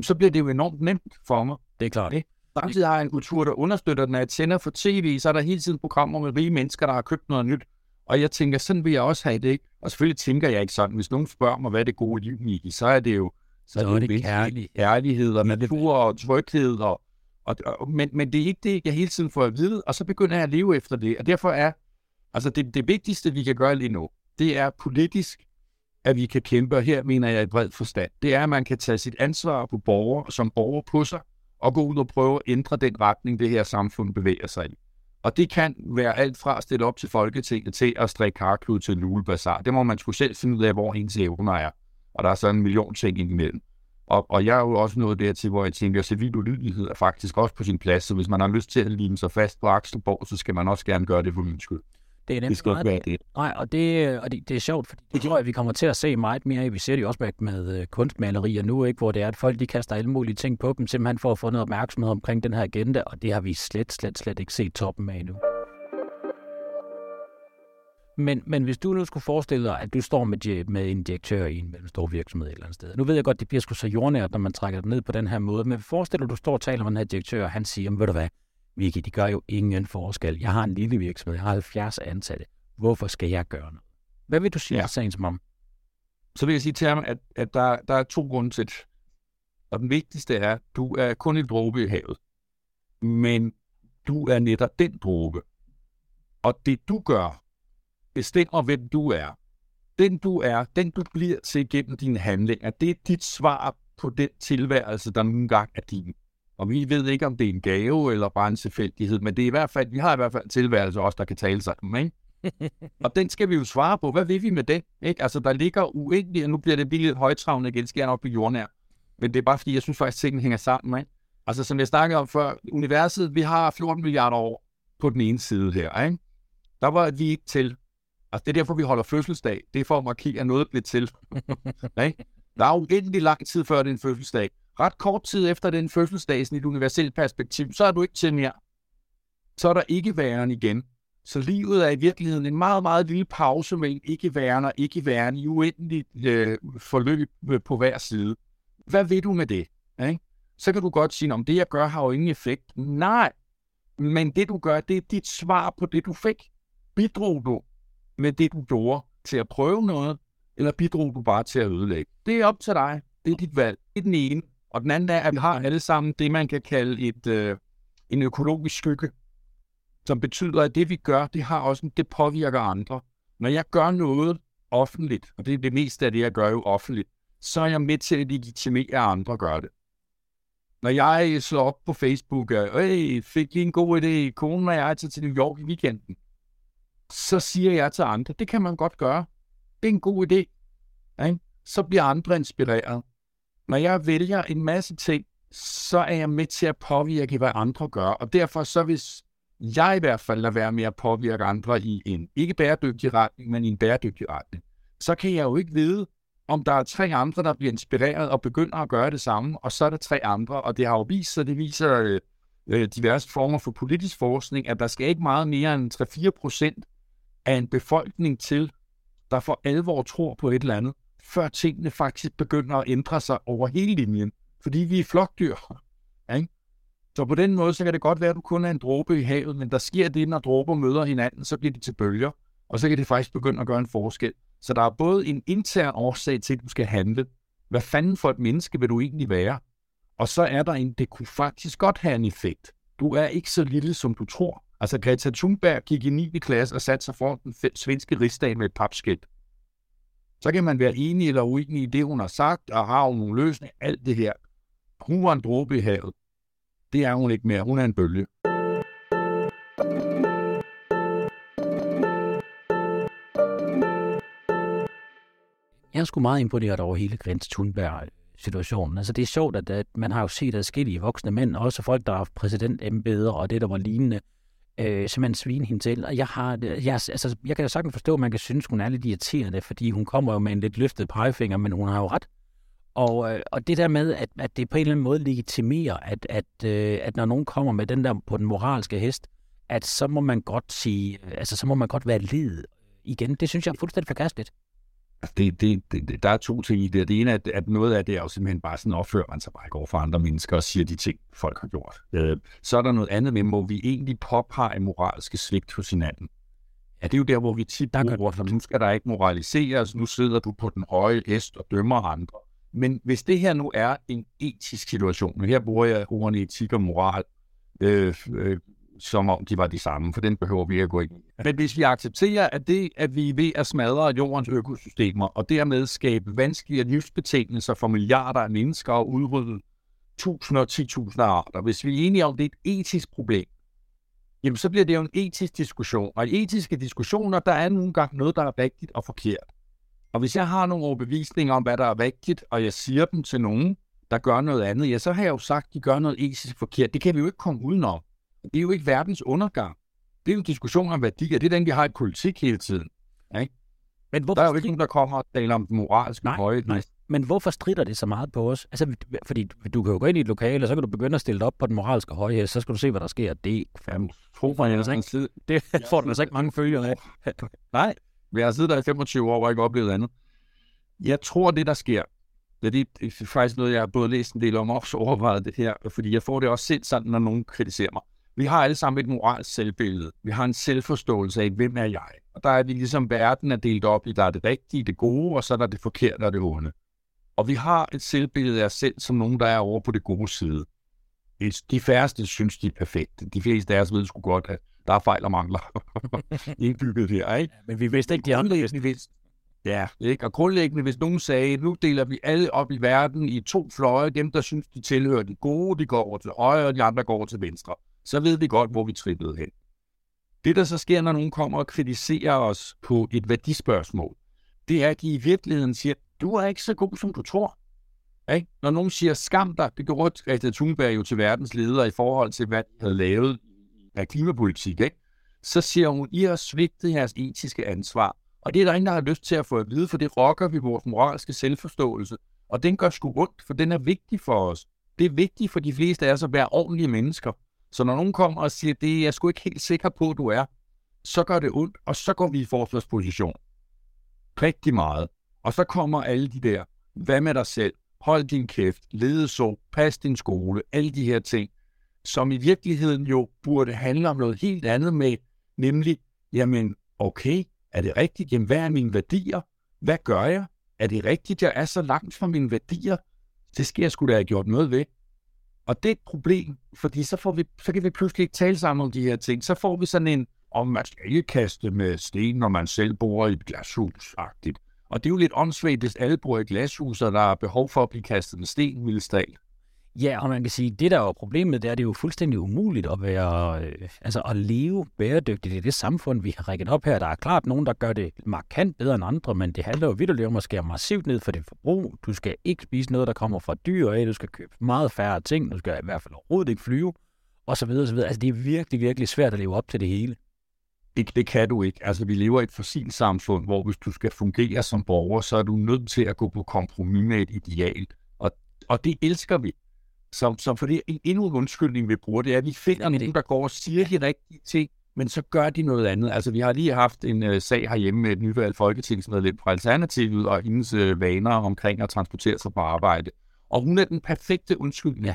Så bliver det jo enormt nemt for mig. Det er klart. Det. Samtidig har jeg en kultur, der understøtter den, at jeg tænder for tv, så er der hele tiden programmer med rige mennesker, der har købt noget nyt. Og jeg tænker, sådan vil jeg også have det, ikke? Og selvfølgelig tænker jeg ikke sådan. Hvis nogen spørger mig, hvad er det gode liv, i, så er det jo så, så er det, det kærlig. kærlighed og natur og tryghed. Og, og, og, men, men det er ikke det, jeg hele tiden får at vide, og så begynder jeg at leve efter det. Og derfor er altså det, det vigtigste, vi kan gøre lige nu, det er politisk, at vi kan kæmpe, og her mener jeg i bred forstand, det er, at man kan tage sit ansvar på borger, som borger på sig, og gå ud og prøve at ændre den retning, det her samfund bevæger sig i. Og det kan være alt fra at stille op til Folketinget til at strikke karklud til en julebazar. Det må man skulle selv finde ud af, hvor ens evner er og der er sådan en million ting imellem. Og, og jeg er jo også nået dertil, hvor jeg tænker, at civil ulydighed er faktisk også på sin plads, så hvis man har lyst til at lime sig fast på Akselborg, så skal man også gerne gøre det for min skyld. Det er nemt. Det skal ikke være det. Nej, og det, og det, det er sjovt, fordi det tror jeg, vi kommer til at se meget mere. Vi ser det jo også med, med kunstmalerier nu, ikke, hvor det er, at folk de kaster alle mulige ting på dem, simpelthen for at få noget opmærksomhed omkring den her agenda, og det har vi slet, slet, slet ikke set toppen af nu. Men, men hvis du nu skulle forestille dig, at du står med, med en direktør i en stor virksomhed et eller andet sted. Nu ved jeg godt, det bliver sgu så jordnært, når man trækker det ned på den her måde. Men forestil dig, at du står og taler med den her direktør, og han siger, ved du hvad, Vicky, de gør jo ingen forskel. Jeg har en lille virksomhed, jeg har 70 ansatte. Hvorfor skal jeg gøre noget? Hvad vil du sige ja. til sagen som om? Så vil jeg sige til ham, at, at der, der er to grunde til det. Og den vigtigste er, at du er kun en dråbe i havet. Men du er netop den dråbe. Og det du gør, bestemmer, hvem du er. Den du er, den du bliver til gennem dine handlinger, det er dit svar på den tilværelse, der nogle gange er din. Og vi ved ikke, om det er en gave eller bare en tilfældighed, men det er i hvert fald, vi har i hvert fald en tilværelse også, der kan tale sig om, ikke? og den skal vi jo svare på. Hvad vil vi med den? Ikke? Altså, der ligger uendeligt, og nu bliver det lidt højtravende igen, skal jeg nok blive jordnær. Men det er bare fordi, jeg synes faktisk, at tingene hænger sammen. Ikke? Altså, som jeg snakkede om før, universet, vi har 14 milliarder år på den ene side her. Ikke? Der var vi ikke til. Altså, det er derfor, vi holder fødselsdag. Det er for at markere, at noget bliver til. Nej? Der er jo uendelig lang tid før, din fødselsdag. ret kort tid efter den fødselsdag, i et universelt perspektiv, så er du ikke til mere. Så er der ikke væren igen. Så livet er i virkeligheden en meget, meget lille pause mellem ikke værende og ikke væren i uendeligt øh, forløb øh, på hver side. Hvad vil du med det? Ikke? Så kan du godt sige, om det jeg gør har jo ingen effekt. Nej, men det du gør, det er dit svar på det du fik. Bidrog du med det du gjorde til at prøve noget, eller bidrog du bare til at ødelægge? Det er op til dig. Det er dit valg. Det er den ene. Og den anden er, at vi har alle sammen det, man kan kalde et, øh, en økologisk skygge som betyder, at det vi gør, det har også det påvirker andre. Når jeg gør noget offentligt, og det er det meste af det, jeg gør jo offentligt, så er jeg med til at legitimere, at andre gør det. Når jeg slår op på Facebook, og fik lige en god idé, konen og jeg til New York i weekenden, så siger jeg til andre, det kan man godt gøre. Det er en god idé. Ikke? Så bliver andre inspireret. Når jeg vælger en masse ting, så er jeg med til at påvirke, hvad andre gør. Og derfor så hvis jeg i hvert fald lader være med at påvirke andre i en ikke bæredygtig retning, men i en bæredygtig retning, så kan jeg jo ikke vide, om der er tre andre, der bliver inspireret og begynder at gøre det samme, og så er der tre andre, og det har jo vist sig, det viser øh, øh diverse former for politisk forskning, at der skal ikke meget mere end 3-4 procent af en befolkning til, der for alvor tror på et eller andet, før tingene faktisk begynder at ændre sig over hele linjen. Fordi vi er flokdyr. Ikke? Så på den måde, så kan det godt være, at du kun er en dråbe i havet, men der sker det, når dråber møder hinanden, så bliver de til bølger, og så kan det faktisk begynde at gøre en forskel. Så der er både en intern årsag til, at du skal handle. Hvad fanden for et menneske vil du egentlig være? Og så er der en, det kunne faktisk godt have en effekt. Du er ikke så lille, som du tror. Altså Greta Thunberg gik i 9. klasse og satte sig for den svenske rigsdag med et papskilt. Så kan man være enig eller uenig i det, hun har sagt, og har hun nogle løsninger, alt det her. Hun var en dråbe i havet. Det er hun ikke mere. Hun er en bølge. Jeg er sgu meget imponeret over hele Greta Thunberg-situationen. Altså det er sjovt, at, at man har jo set adskillige voksne mænd, også folk, der har haft præsidentembeder og det, der var lignende, øh, simpelthen svine hende til. Og jeg, har, jeg, altså, jeg kan jo sagtens forstå, at man kan synes, hun er lidt irriterende, fordi hun kommer jo med en lidt løftet pegefinger, men hun har jo ret. Og, øh, og det der med, at, at det på en eller anden måde legitimerer, at, at, øh, at når nogen kommer med den der på den moralske hest, at så må man godt sige, øh, altså så må man godt være led igen. Det synes jeg er fuldstændig forkasteligt. Altså, det, det, det, der er to ting i det. Det ene er, at noget af det er jo simpelthen bare sådan, opfører man sig bare ikke over for andre mennesker og siger de ting, folk har gjort. Øh, så er der noget andet med, hvor vi egentlig påpege moralske svigt hos hinanden. Ja, det er jo der, hvor vi tit bruger, for nu skal der ikke moraliseres, nu sidder du på den høje hest og dømmer andre. Men hvis det her nu er en etisk situation, og her bruger jeg ordene etik og moral, øh, øh, som om de var de samme, for den behøver vi ikke at gå ind i. Men hvis vi accepterer, at det, at vi er ved at smadre jordens økosystemer, og dermed skabe vanskelige livsbetingelser for milliarder af mennesker og udrydde tusinder og titusinder af arter, hvis vi er enige om, at det er et etisk problem, jamen så bliver det jo en etisk diskussion. Og i etiske diskussioner, der er nogle gange noget, der er rigtigt og forkert. Og hvis jeg har nogle overbevisninger om, hvad der er rigtigt, og jeg siger dem til nogen, der gør noget andet, ja, så har jeg jo sagt, at de gør noget etisk forkert. Det kan vi jo ikke komme udenom. Det er jo ikke verdens undergang. Det er jo en diskussion om værdier. Det er den, vi har i politik hele tiden. Ikke? Men hvorfor der er jo ikke nogen, der kommer og taler om den moralske nej, højde. Nej. Men hvorfor strider det så meget på os? Altså, fordi du kan jo gå ind i et lokale, og så kan du begynde at stille dig op på den moralske højde, så skal du se, hvad der sker. Det, Jamen, tro mig, altså ikke. det får du altså ikke mange følger af. nej, vi har siddet der i 25 år og ikke oplevet andet. Jeg tror, det der sker, det er faktisk noget, jeg har både læst en del om og også overvejet det her, fordi jeg får det også selv sådan, når nogen kritiserer mig. Vi har alle sammen et moralsk selvbillede. Vi har en selvforståelse af, hvem er jeg? Og der er vi ligesom, verden er delt op i, der er det rigtige, det gode, og så er der det forkerte og det onde. Og vi har et selvbillede af os selv som nogen, der er over på det gode side. De færreste synes, de er perfekte. De fleste af os ved sgu godt, at der er fejl og mangler indbygget her, ikke? Ja, men vi vidste ikke, de andre Vi vidste. Ja, ikke? Og grundlæggende, hvis nogen sagde, nu deler vi alle op i verden i to fløje, dem der synes, de tilhører de gode, de går over til højre, og de andre går over til venstre, så ved vi godt, hvor vi trippede hen. Det, der så sker, når nogen kommer og kritiserer os på et værdispørgsmål, det er, at de i virkeligheden siger, du er ikke så god, som du tror. Ikke? Når nogen siger, skam dig, det gjorde Greta Thunberg jo til verdens leder i forhold til, hvad de havde lavet af klimapolitik, ikke? så siger hun, I har svigtet jeres etiske ansvar. Og det er der ingen, der har lyst til at få at vide, for det rokker vi vores moralske selvforståelse. Og den gør sgu ondt, for den er vigtig for os. Det er vigtigt for de fleste af os at være ordentlige mennesker. Så når nogen kommer og siger, det er jeg sgu ikke helt sikker på, at du er, så gør det ondt, og så går vi i forsvarsposition. Rigtig meget. Og så kommer alle de der, hvad med dig selv, hold din kæft, ledeså, pas din skole, alle de her ting, som i virkeligheden jo burde handle om noget helt andet med, nemlig, jamen, okay, er det rigtigt? Jamen, hvad er mine værdier? Hvad gør jeg? Er det rigtigt, jeg er så langt fra mine værdier? Det skal jeg skulle da have gjort noget ved. Og det er et problem, fordi så, får vi, så kan vi pludselig ikke tale sammen om de her ting. Så får vi sådan en, om man skal ikke kaste med sten, når man selv bor i et glashus -agtigt. Og det er jo lidt åndssvagt, hvis alle bor i glashus, og der er behov for at blive kastet med sten, Vildesdal. Ja, og man kan sige, det der er jo problemet, det er, det er jo fuldstændig umuligt at være, øh, altså at leve bæredygtigt i det samfund, vi har rækket op her. Der er klart nogen, der gør det markant bedre end andre, men det handler jo vidt om at skære massivt ned for det forbrug. Du skal ikke spise noget, der kommer fra dyr af. Du skal købe meget færre ting. Du skal i hvert fald overhovedet ikke flyve, og så videre, og så videre. Altså, det er virkelig, virkelig svært at leve op til det hele. Det, det kan du ikke. Altså, vi lever i et fossilt samfund, hvor hvis du skal fungere som borger, så er du nødt til at gå på kompromis med et ideal. Og, og det elsker vi. Så, så for det endnu en undskyldning, vi bruger, det er, at vi finder nogen, der går og siger de rigtige ting, men så gør de noget andet. Altså, vi har lige haft en uh, sag herhjemme med et nyvalgt folketingsmedlem fra Alternativet og hendes uh, vaner omkring at transportere sig på arbejde. Og hun er den perfekte undskyldning. Ja.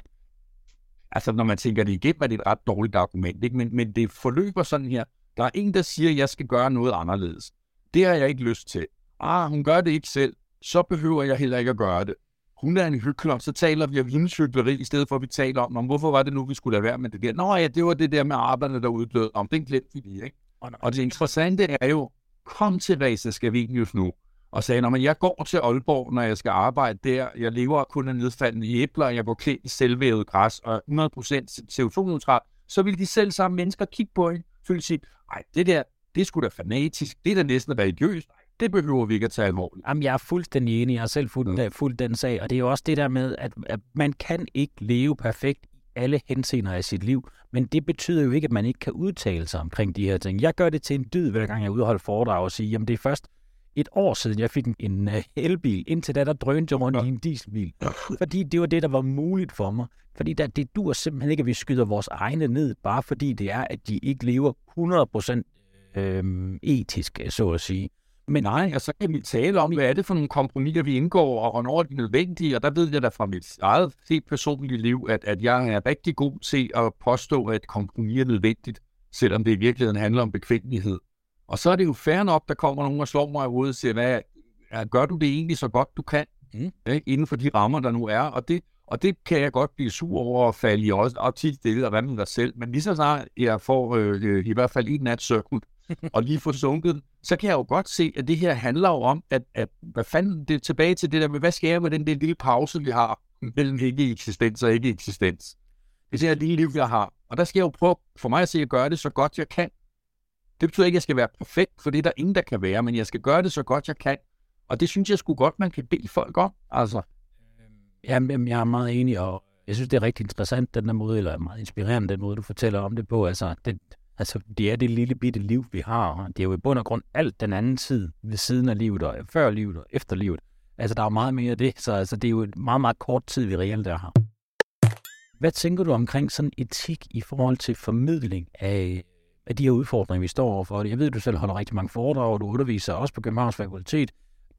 Altså, når man tænker det igennem, er det et ret dårligt argument, ikke? Men, men det forløber sådan her. Der er en, der siger, at jeg skal gøre noget anderledes. Det har jeg ikke lyst til. Ah, hun gør det ikke selv. Så behøver jeg heller ikke at gøre det hun er en hyggelig, så taler vi om hendes hyggeleri, i stedet for at vi taler om, om, hvorfor var det nu, vi skulle lade være med det der. Nå ja, det var det der med arbejderne, der uddøde. Om den glemte vi lige, ikke? Og det interessante er jo, kom til Reza Scavenius nu, og sagde, når jeg går til Aalborg, når jeg skal arbejde der, jeg lever kun af nedfaldende æbler, jeg går klædt i selvvævet græs og 100% CO2-neutral, så vil de selv samme mennesker kigge på hende, føle sig, ej, det der, det er sgu da fanatisk, det er da næsten religiøst, det behøver vi ikke at tage alvorligt. Jamen, jeg er fuldstændig enig. Jeg har selv fulgt, ja. fulgt den sag, og det er jo også det der med, at, at man kan ikke leve perfekt i alle henseender af sit liv, men det betyder jo ikke, at man ikke kan udtale sig omkring de her ting. Jeg gør det til en dyd, hver gang jeg udholder foredrag og siger, jamen det er først et år siden, jeg fik en, en uh, elbil. Indtil da, der drønte jeg rundt ja. i en dieselbil. Fordi det var det, der var muligt for mig. Fordi der, det dur simpelthen ikke, at vi skyder vores egne ned, bare fordi det er, at de ikke lever 100% øh, etisk, så at sige. Men nej, og så kan vi tale om, hvad er det for nogle kompromiser, vi indgår, og hvornår er de nødvendige. Og der ved jeg da fra mit eget helt personlige liv, at, at jeg er rigtig god til at påstå, at kompromis er nødvendigt, selvom det i virkeligheden handler om bekvemmelighed. Og så er det jo fair nok, der kommer nogen og slår mig i hovedet og siger, hvad, gør du det egentlig så godt du kan, mm. ikke? inden for de rammer, der nu er. Og det, og det kan jeg godt blive sur over at falde i også, og tit stille og hvad med dig selv. Men lige så snart jeg får øh, øh i hvert fald en nat søvn, og lige få sunket, så kan jeg jo godt se, at det her handler jo om, at, at hvad fanden, det er tilbage til det der med, hvad sker jeg med den der lille pause, vi har mellem ikke-eksistens og ikke-eksistens. Det er det lille liv, jeg har. Og der skal jeg jo prøve for mig at se at gøre det så godt, jeg kan. Det betyder ikke, at jeg skal være perfekt, for det er der ingen, der kan være, men jeg skal gøre det så godt, jeg kan. Og det synes jeg sgu godt, man kan bede folk om. Altså. Øhm. Jamen, jeg er meget enig, og jeg synes, det er rigtig interessant, den der måde, eller meget inspirerende, den måde, du fortæller om det på. Altså, det, Altså, det er det lille bitte liv, vi har. Det er jo i bund og grund alt den anden tid ved siden af livet, og før livet og efter livet. Altså, der er meget mere af det, så altså, det er jo et meget, meget kort tid, vi reelt er her. Hvad tænker du omkring sådan etik i forhold til formidling af, af de her udfordringer, vi står overfor? Jeg ved, du selv holder rigtig mange foredrag, og du underviser også på Københavns Fakultet.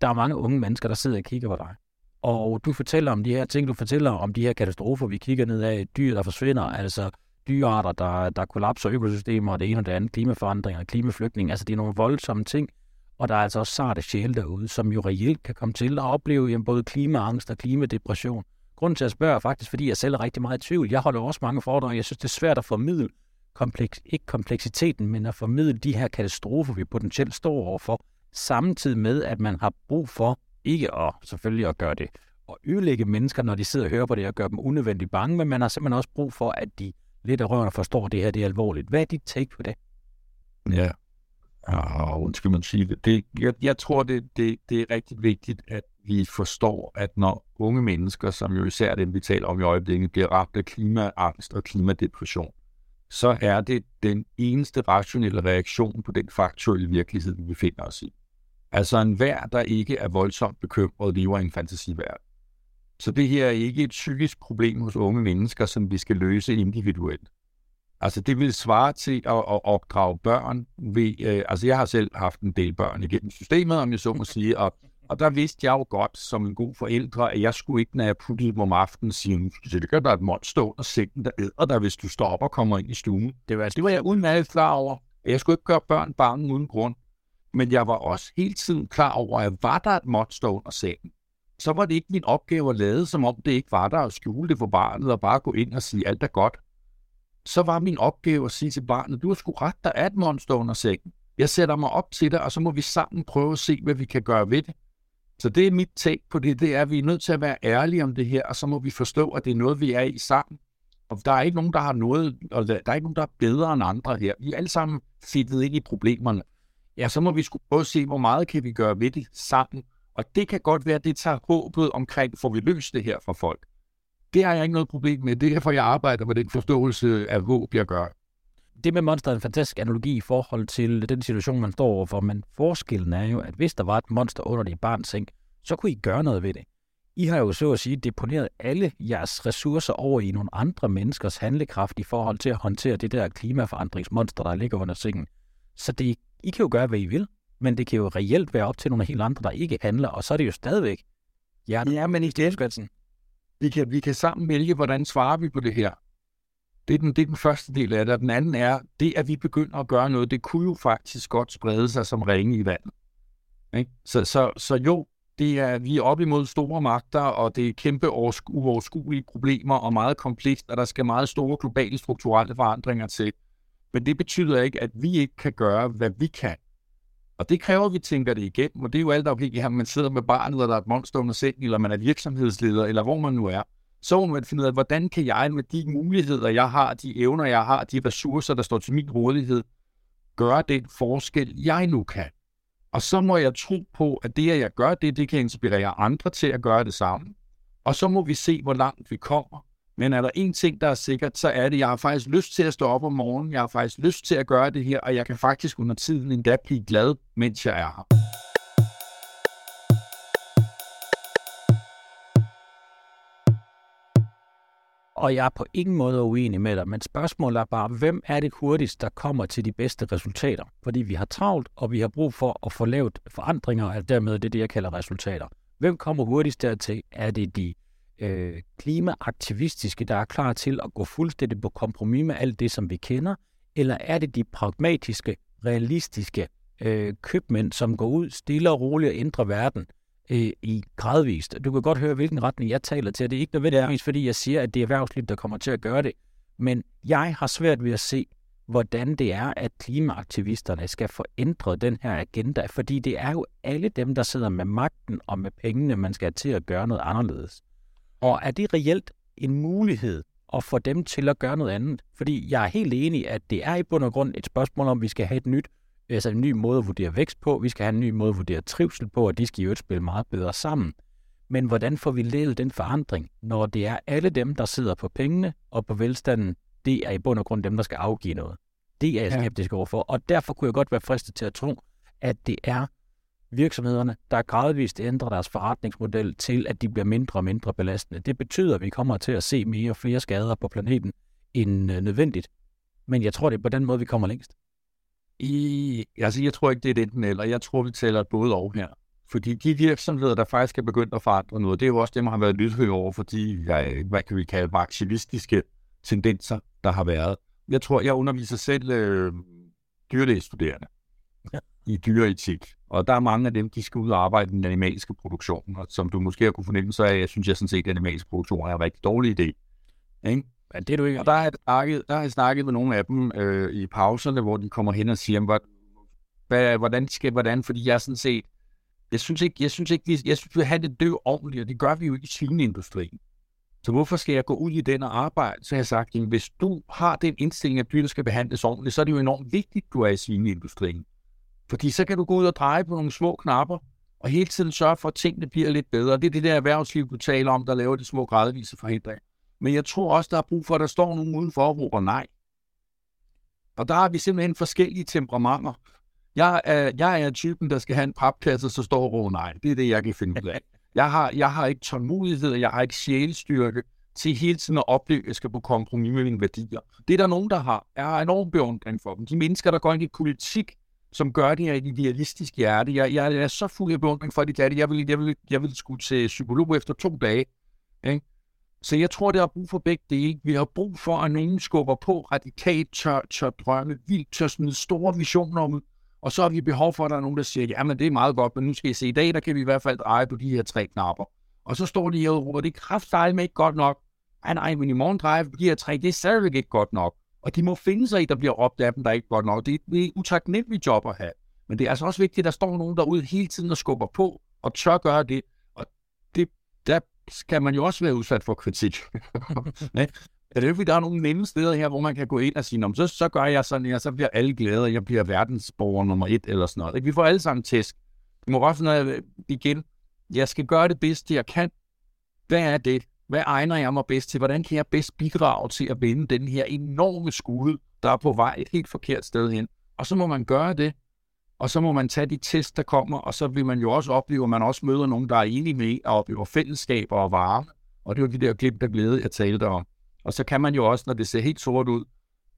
Der er mange unge mennesker, der sidder og kigger på dig. Og du fortæller om de her ting, du fortæller om de her katastrofer, vi kigger ned af, dyr, der forsvinder, altså dyrearter, der, der kollapser økosystemer, og det ene og det andet, klimaforandringer, klimaflygtning. Altså, det er nogle voldsomme ting. Og der er altså også sarte sjæle derude, som jo reelt kan komme til at opleve jamen, både klimaangst og klimadepression. Grunden til at spørge er faktisk, fordi jeg selv er rigtig meget i tvivl. Jeg holder også mange foredrag, jeg synes, det er svært at formidle kompleks, ikke kompleksiteten, men at formidle de her katastrofer, vi potentielt står overfor, samtidig med, at man har brug for ikke at selvfølgelig at gøre det og ødelægge mennesker, når de sidder og hører på det og gør dem unødvendigt bange, men man har simpelthen også brug for, at de lidt af rørene forstår, at det her det er alvorligt. Hvad er dit take på det? Ja, og skal man sige det. det jeg, jeg tror, det, det, det er rigtig vigtigt, at vi forstår, at når unge mennesker, som jo især dem, vi taler om i øjeblikket, bliver ramt af klimaangst og klimadepression, så er det den eneste rationelle reaktion på den faktuelle virkelighed, vi befinder os i. Altså en hver, der ikke er voldsomt bekymret, lever i en fantasiverden. Så det her er ikke et psykisk problem hos unge mennesker, som vi skal løse individuelt. Altså det vil svare til at, at opdrage børn ved, øh, altså jeg har selv haft en del børn igennem systemet, om jeg så må sige, og, og der vidste jeg jo godt som en god forældre, at jeg skulle ikke, når jeg puttede dem om aftenen, sige, så det gør der et monster under sengen, der æder dig, hvis du står op og kommer ind i stuen. Det var, det var jeg udmærket klar over. Jeg skulle ikke gøre børn bange uden grund. Men jeg var også hele tiden klar over, at var der et monster under sengen, så var det ikke min opgave at lade, som om det ikke var der, og skjule det for barnet, og bare gå ind og sige, alt er godt så var min opgave at sige til barnet, du har sgu ret, der er et monster under sengen. Jeg sætter mig op til dig, og så må vi sammen prøve at se, hvad vi kan gøre ved det. Så det er mit take på det, det er, at vi er nødt til at være ærlige om det her, og så må vi forstå, at det er noget, vi er i sammen. Og der er ikke nogen, der har noget, og der er ikke nogen, der er bedre end andre her. Vi er alle sammen fittet ind i problemerne. Ja, så må vi skulle prøve at se, hvor meget kan vi gøre ved det sammen. Og det kan godt være, at det tager håbet omkring, får vi løst det her for folk. Det har jeg ikke noget problem med. Det er derfor, jeg arbejder med den forståelse af håb, jeg gør. Det med monster er en fantastisk analogi i forhold til den situation, man står overfor, men forskellen er jo, at hvis der var et monster under dit barns seng, så kunne I gøre noget ved det. I har jo så at sige deponeret alle jeres ressourcer over i nogle andre menneskers handlekraft i forhold til at håndtere det der klimaforandringsmonster, der ligger under sengen. Så det, I kan jo gøre, hvad I vil, men det kan jo reelt være op til nogle helt andre, der ikke handler, og så er det jo stadigvæk Ja, men i det, vi kan, vi kan sammen vælge, hvordan svarer vi på det her. Det er, den, det er den første del af det. Og den anden er, det at vi begynder at gøre noget, det kunne jo faktisk godt sprede sig som ringe i vandet. Ikke? Så, så, så jo, det er, vi er op imod store magter, og det er kæmpe uoverskuelige problemer og meget komplekst, og der skal meget store globale strukturelle forandringer til. Men det betyder ikke, at vi ikke kan gøre, hvad vi kan. Og det kræver, at vi tænker det igennem, og det er jo alt afhængigt af, om man sidder med barnet, eller der er et monster under sengen, eller man er virksomhedsleder, eller hvor man nu er. Så må man finde ud af, hvordan kan jeg med de muligheder, jeg har, de evner, jeg har, de ressourcer, der står til min rådighed, gøre den forskel, jeg nu kan. Og så må jeg tro på, at det, at jeg gør det, det kan inspirere andre til at gøre det samme. Og så må vi se, hvor langt vi kommer. Men er der en ting, der er sikkert, så er det, at jeg har faktisk lyst til at stå op om morgenen, jeg har faktisk lyst til at gøre det her, og jeg kan faktisk under tiden endda blive glad, mens jeg er her. Og jeg er på ingen måde uenig med dig, men spørgsmålet er bare, hvem er det hurtigst, der kommer til de bedste resultater? Fordi vi har travlt, og vi har brug for at få lavet forandringer, og dermed det, det jeg kalder resultater. Hvem kommer hurtigst dertil? Er det de øh, klimaaktivistiske, der er klar til at gå fuldstændig på kompromis med alt det, som vi kender, eller er det de pragmatiske, realistiske øh, købmænd, som går ud stille og roligt og ændrer verden øh, i gradvist? Du kan godt høre, hvilken retning jeg taler til. Det er ikke nødvendigvis, fordi jeg siger, at det er erhvervslivet, der kommer til at gøre det. Men jeg har svært ved at se, hvordan det er, at klimaaktivisterne skal få ændret den her agenda, fordi det er jo alle dem, der sidder med magten og med pengene, man skal til at gøre noget anderledes. Og er det reelt en mulighed at få dem til at gøre noget andet? Fordi jeg er helt enig, at det er i bund og grund et spørgsmål om, vi skal have et nyt, altså en ny måde at vurdere vækst på, vi skal have en ny måde at vurdere trivsel på, og de skal jo spille meget bedre sammen. Men hvordan får vi lavet den forandring, når det er alle dem, der sidder på pengene og på velstanden, det er i bund og grund dem, der skal afgive noget. Det er jeg skeptisk overfor, og derfor kunne jeg godt være fristet til at tro, at det er virksomhederne, der gradvist ændrer deres forretningsmodel til, at de bliver mindre og mindre belastende. Det betyder, at vi kommer til at se mere og flere skader på planeten end øh, nødvendigt. Men jeg tror, det er på den måde, vi kommer længst. I, altså, jeg tror ikke, det er det enten eller. Jeg tror, vi taler både og her. Fordi de virksomheder, der faktisk er begyndt at forandre noget, det er jo også dem, der har været lydhøre over for de, ja, hvad kan vi kalde, marxistiske tendenser, der har været. Jeg tror, jeg underviser selv øh, dyrlægestuderende ja. i dyreetik. Og der er mange af dem, de skal ud og arbejde i den animalske produktion. Og som du måske har kunne fornemme, så er, jeg synes jeg sådan set, at animalsk produktion er en rigtig dårlig idé. Ikke? Ja, det er du ikke. Og der har jeg snakket, der har jeg snakket med nogle af dem øh, i pauserne, hvor de kommer hen og siger, hvad, hvad, hvordan skal, hvordan, fordi jeg sådan set, jeg synes ikke, jeg synes ikke, vi, jeg synes, vi have det dø ordentligt, og det gør vi jo ikke i svineindustrien. Så hvorfor skal jeg gå ud i den og arbejde? Så har jeg sagt, at hvis du har den indstilling, at dyr skal behandles ordentligt, så er det jo enormt vigtigt, at du er i svineindustrien. Fordi så kan du gå ud og dreje på nogle små knapper, og hele tiden sørge for, at tingene bliver lidt bedre. Det er det der erhvervsliv, du taler om, der laver de små gradvise forhindringer. Men jeg tror også, der er brug for, at der står nogen udenfor og råber nej. Og der har vi simpelthen forskellige temperamenter. Jeg er, jeg er typen, der skal have en papkasse, så står og nej. Det er det, jeg kan finde ud af. Jeg har, jeg har ikke tålmodighed, jeg har ikke sjælestyrke til hele tiden at opleve, at jeg skal på kompromis med mine værdier. Det er der nogen, der har. Jeg har enorm beundring for dem. De mennesker, der går ind i politik, som gør det her i et idealistisk hjerte. Jeg, jeg, jeg er så fuld af beundring for, at de det. Jeg vil, jeg vil, jeg vil skulle til psykolog efter to dage. Ikke? Så jeg tror, det har brug for begge dele. Vi har brug for, at nogen skubber på radikalt, tør, tør drømme, vildt, tør smide store visioner om og så har vi behov for, at der er nogen, der siger, ja, men det er meget godt, men nu skal I se, i dag, der kan vi i hvert fald dreje på de her tre knapper. Og så står de her og råber, det er kraftdejligt med ikke godt nok. Nej, nej, men i morgen drejer vi på de her tre, det er stadigvæk ikke godt nok. Og de må finde sig i, der bliver råbt af dem, der er ikke godt nok. Det er et utaknemmeligt job at have. Men det er altså også vigtigt, at der står nogen derude hele tiden og skubber på, og tør gøre det. Og det, der skal man jo også være udsat for kritik. Ja, det er fordi, der er nogle nemme steder her, hvor man kan gå ind og sige, så, så gør jeg sådan her, så bliver alle glade, og jeg bliver verdensborger nummer et eller sådan noget. Vi får alle sammen tæsk. Vi må bare finde af øh, igen, jeg skal gøre det bedste, jeg kan. Hvad er det? Hvad egner jeg mig bedst til? Hvordan kan jeg bedst bidrage til at vinde den her enorme skude, der er på vej et helt forkert sted hen? Og så må man gøre det, og så må man tage de test, der kommer, og så vil man jo også opleve, at man også møder nogen, der er enige med, og oplever fællesskaber og varme. Og det var de der glimt der glæde, jeg talte om. Og så kan man jo også, når det ser helt sort ud,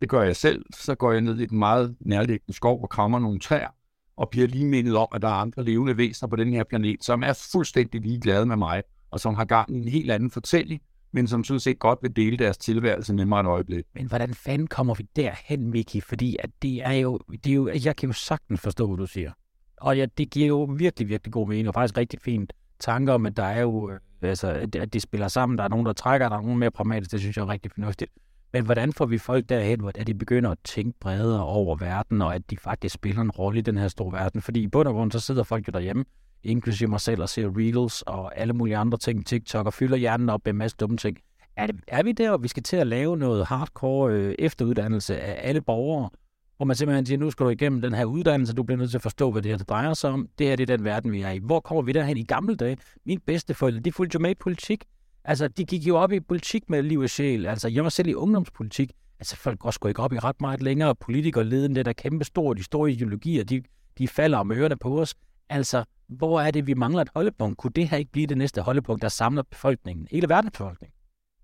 det gør jeg selv, så går jeg ned i den meget nærliggende skov og krammer nogle træer, og bliver lige mindet om, at der er andre levende væsener på den her planet, som er fuldstændig ligeglade med mig, og som har gang i en helt anden fortælling, men som sådan set godt vil dele deres tilværelse med mig et øjeblik. Men hvordan fanden kommer vi derhen, Miki? Fordi at det er jo, det er jo, jeg kan jo sagtens forstå, hvad du siger. Og ja, det giver jo virkelig, virkelig god mening, og faktisk rigtig fint tanker om, at der er jo øh, altså, at de spiller sammen. Der er nogen, der trækker, der er nogen mere pragmatisk. Det synes jeg er rigtig fornuftigt. Men hvordan får vi folk derhen, hvor de begynder at tænke bredere over verden, og at de faktisk spiller en rolle i den her store verden? Fordi i bund og grund, så sidder folk jo derhjemme, inklusive mig selv, og ser reels og alle mulige andre ting, TikTok, og fylder hjernen op med en masse dumme ting. Er, det, er vi der, hvor vi skal til at lave noget hardcore øh, efteruddannelse af alle borgere, hvor man simpelthen siger, nu skal du igennem den her uddannelse, du bliver nødt til at forstå, hvad det her det drejer sig om. Det her det er den verden, vi er i. Hvor kommer vi derhen i gamle dage? Min forældre, de fulgte jo med i politik. Altså, de gik jo op i politik med liv og sjæl. Altså, jeg var selv i ungdomspolitik. Altså, folk går sgu ikke op i ret meget længere. Politikerleden, det der kæmpe store, de store ideologier, de, de falder om ørerne på os. Altså, hvor er det, vi mangler et holdepunkt? Kunne det her ikke blive det næste holdepunkt, der samler befolkningen? Hele verdens befolkning?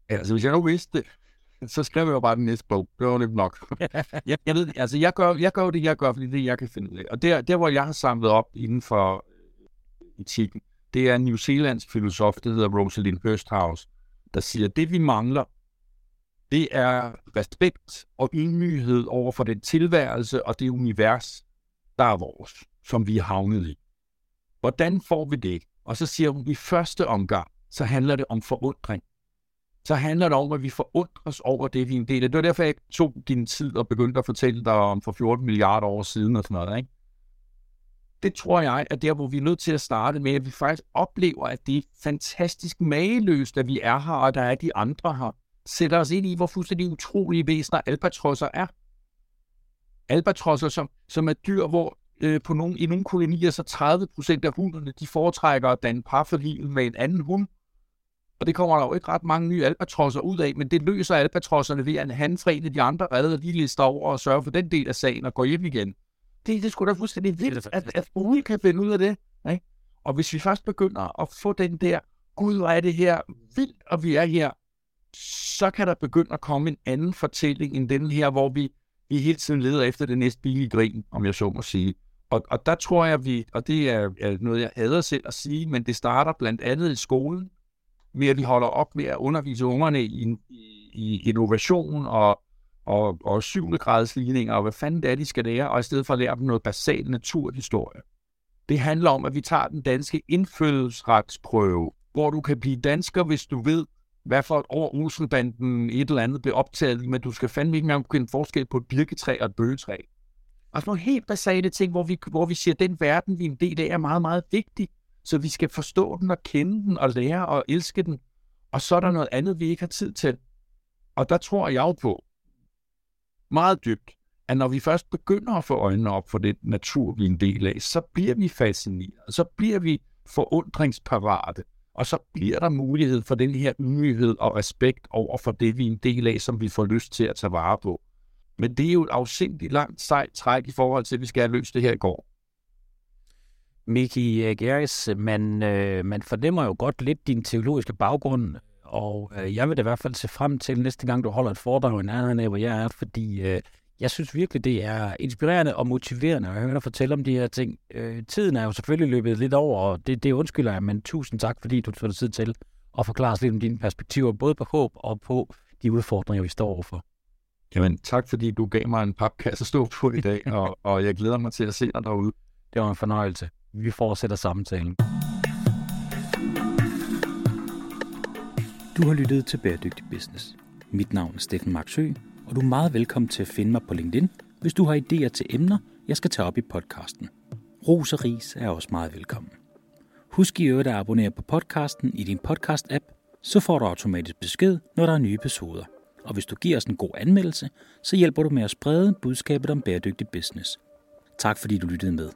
Altså, hvis jeg nu vidste det, så skriver jeg bare den næste bog. Det var nemt nok. jeg, jeg, ved, altså, jeg gør, jeg gør det, jeg gør, fordi det det, jeg kan finde ud af. Og der, der, hvor jeg har samlet op inden for øh, etikken, det er en New Zealands filosof, der hedder Rosalind Hursthouse, der siger, at det vi mangler, det er respekt og ydmyghed over for den tilværelse og det univers, der er vores, som vi er havnet i. Hvordan får vi det? Og så siger hun, at i første omgang, så handler det om forundring så handler det om, at vi forundres over det, vi er en del af. Det var derfor, jeg tog din tid og begyndte at fortælle dig om for 14 milliarder år siden og sådan noget. Ikke? Det tror jeg er der, hvor vi er nødt til at starte med, at vi faktisk oplever, at det er fantastisk mageløst, at vi er her, og der er de andre her. Sætter os ind i, hvor fuldstændig utrolige væsener albatrosser er. Albatrosser, som, som er dyr, hvor øh, på nogle, i nogle kolonier, så 30 procent af hunderne, de foretrækker at danne par for livet med en anden hund, og det kommer der jo ikke ret mange nye albatrosser ud af, men det løser albatrosserne ved, at han af de andre redder lige lister over og sørger for den del af sagen og går hjem igen. Det, det skulle da fuldstændig vildt, at, at Uge kan finde ud af det. Ikke? Og hvis vi først begynder at få den der, gud, hvor er det her vildt, og vi er her, så kan der begynde at komme en anden fortælling end den her, hvor vi, vi hele tiden leder efter det næste billige grin, om jeg så må sige. Og, og der tror jeg, vi, og det er, er noget, jeg hader selv at sige, men det starter blandt andet i skolen, med at vi holder op med at undervise ungerne i, i, i innovation og, og, og syvende gradsligninger, og hvad fanden det er, de skal lære, og i stedet for at lære dem noget basalt naturhistorie. Det handler om, at vi tager den danske indfødsretsprøve, hvor du kan blive dansker, hvis du ved, hvad for et år Olsenbanden et eller andet blev optaget, men du skal fandme ikke engang kunne forskel på et birketræ og et bøgetræ. Altså nogle helt basale ting, hvor vi, hvor vi siger, at den verden, vi er en del af, er meget, meget vigtig. Så vi skal forstå den og kende den og lære og elske den. Og så er der noget andet, vi ikke har tid til. Og der tror jeg jo på, meget dybt, at når vi først begynder at få øjnene op for den natur, vi er en del af, så bliver vi fascineret, så bliver vi forundringsparate, og så bliver der mulighed for den her ydmyghed og respekt over for det, vi er en del af, som vi får lyst til at tage vare på. Men det er jo et afsindigt langt sejt træk i forhold til, at vi skal have løst det her i går. Miki øh, Geris, man, øh, man fornemmer jo godt lidt din teologiske baggrund, og øh, jeg vil da i hvert fald se frem til næste gang, du holder et foredrag i nærheden af, hvor jeg er, fordi øh, jeg synes virkelig, det er inspirerende og motiverende at høre dig fortælle om de her ting. Øh, tiden er jo selvfølgelig løbet lidt over, og det, det undskylder jeg, men tusind tak, fordi du tog dig tid til at forklare os lidt om dine perspektiver, både på håb og på de udfordringer, vi står overfor. Jamen, tak fordi du gav mig en papkasse at stå på i dag, og, og jeg glæder mig til at se dig derude. Det var en fornøjelse. Vi fortsætter samtalen. Du har lyttet til Bæredygtig Business. Mit navn er Steffen Marksø, og du er meget velkommen til at finde mig på LinkedIn, hvis du har idéer til emner, jeg skal tage op i podcasten. Ros og ris er også meget velkommen. Husk i øvrigt at abonnere på podcasten i din podcast-app, så får du automatisk besked, når der er nye episoder. Og hvis du giver os en god anmeldelse, så hjælper du med at sprede budskabet om bæredygtig business. Tak fordi du lyttede med.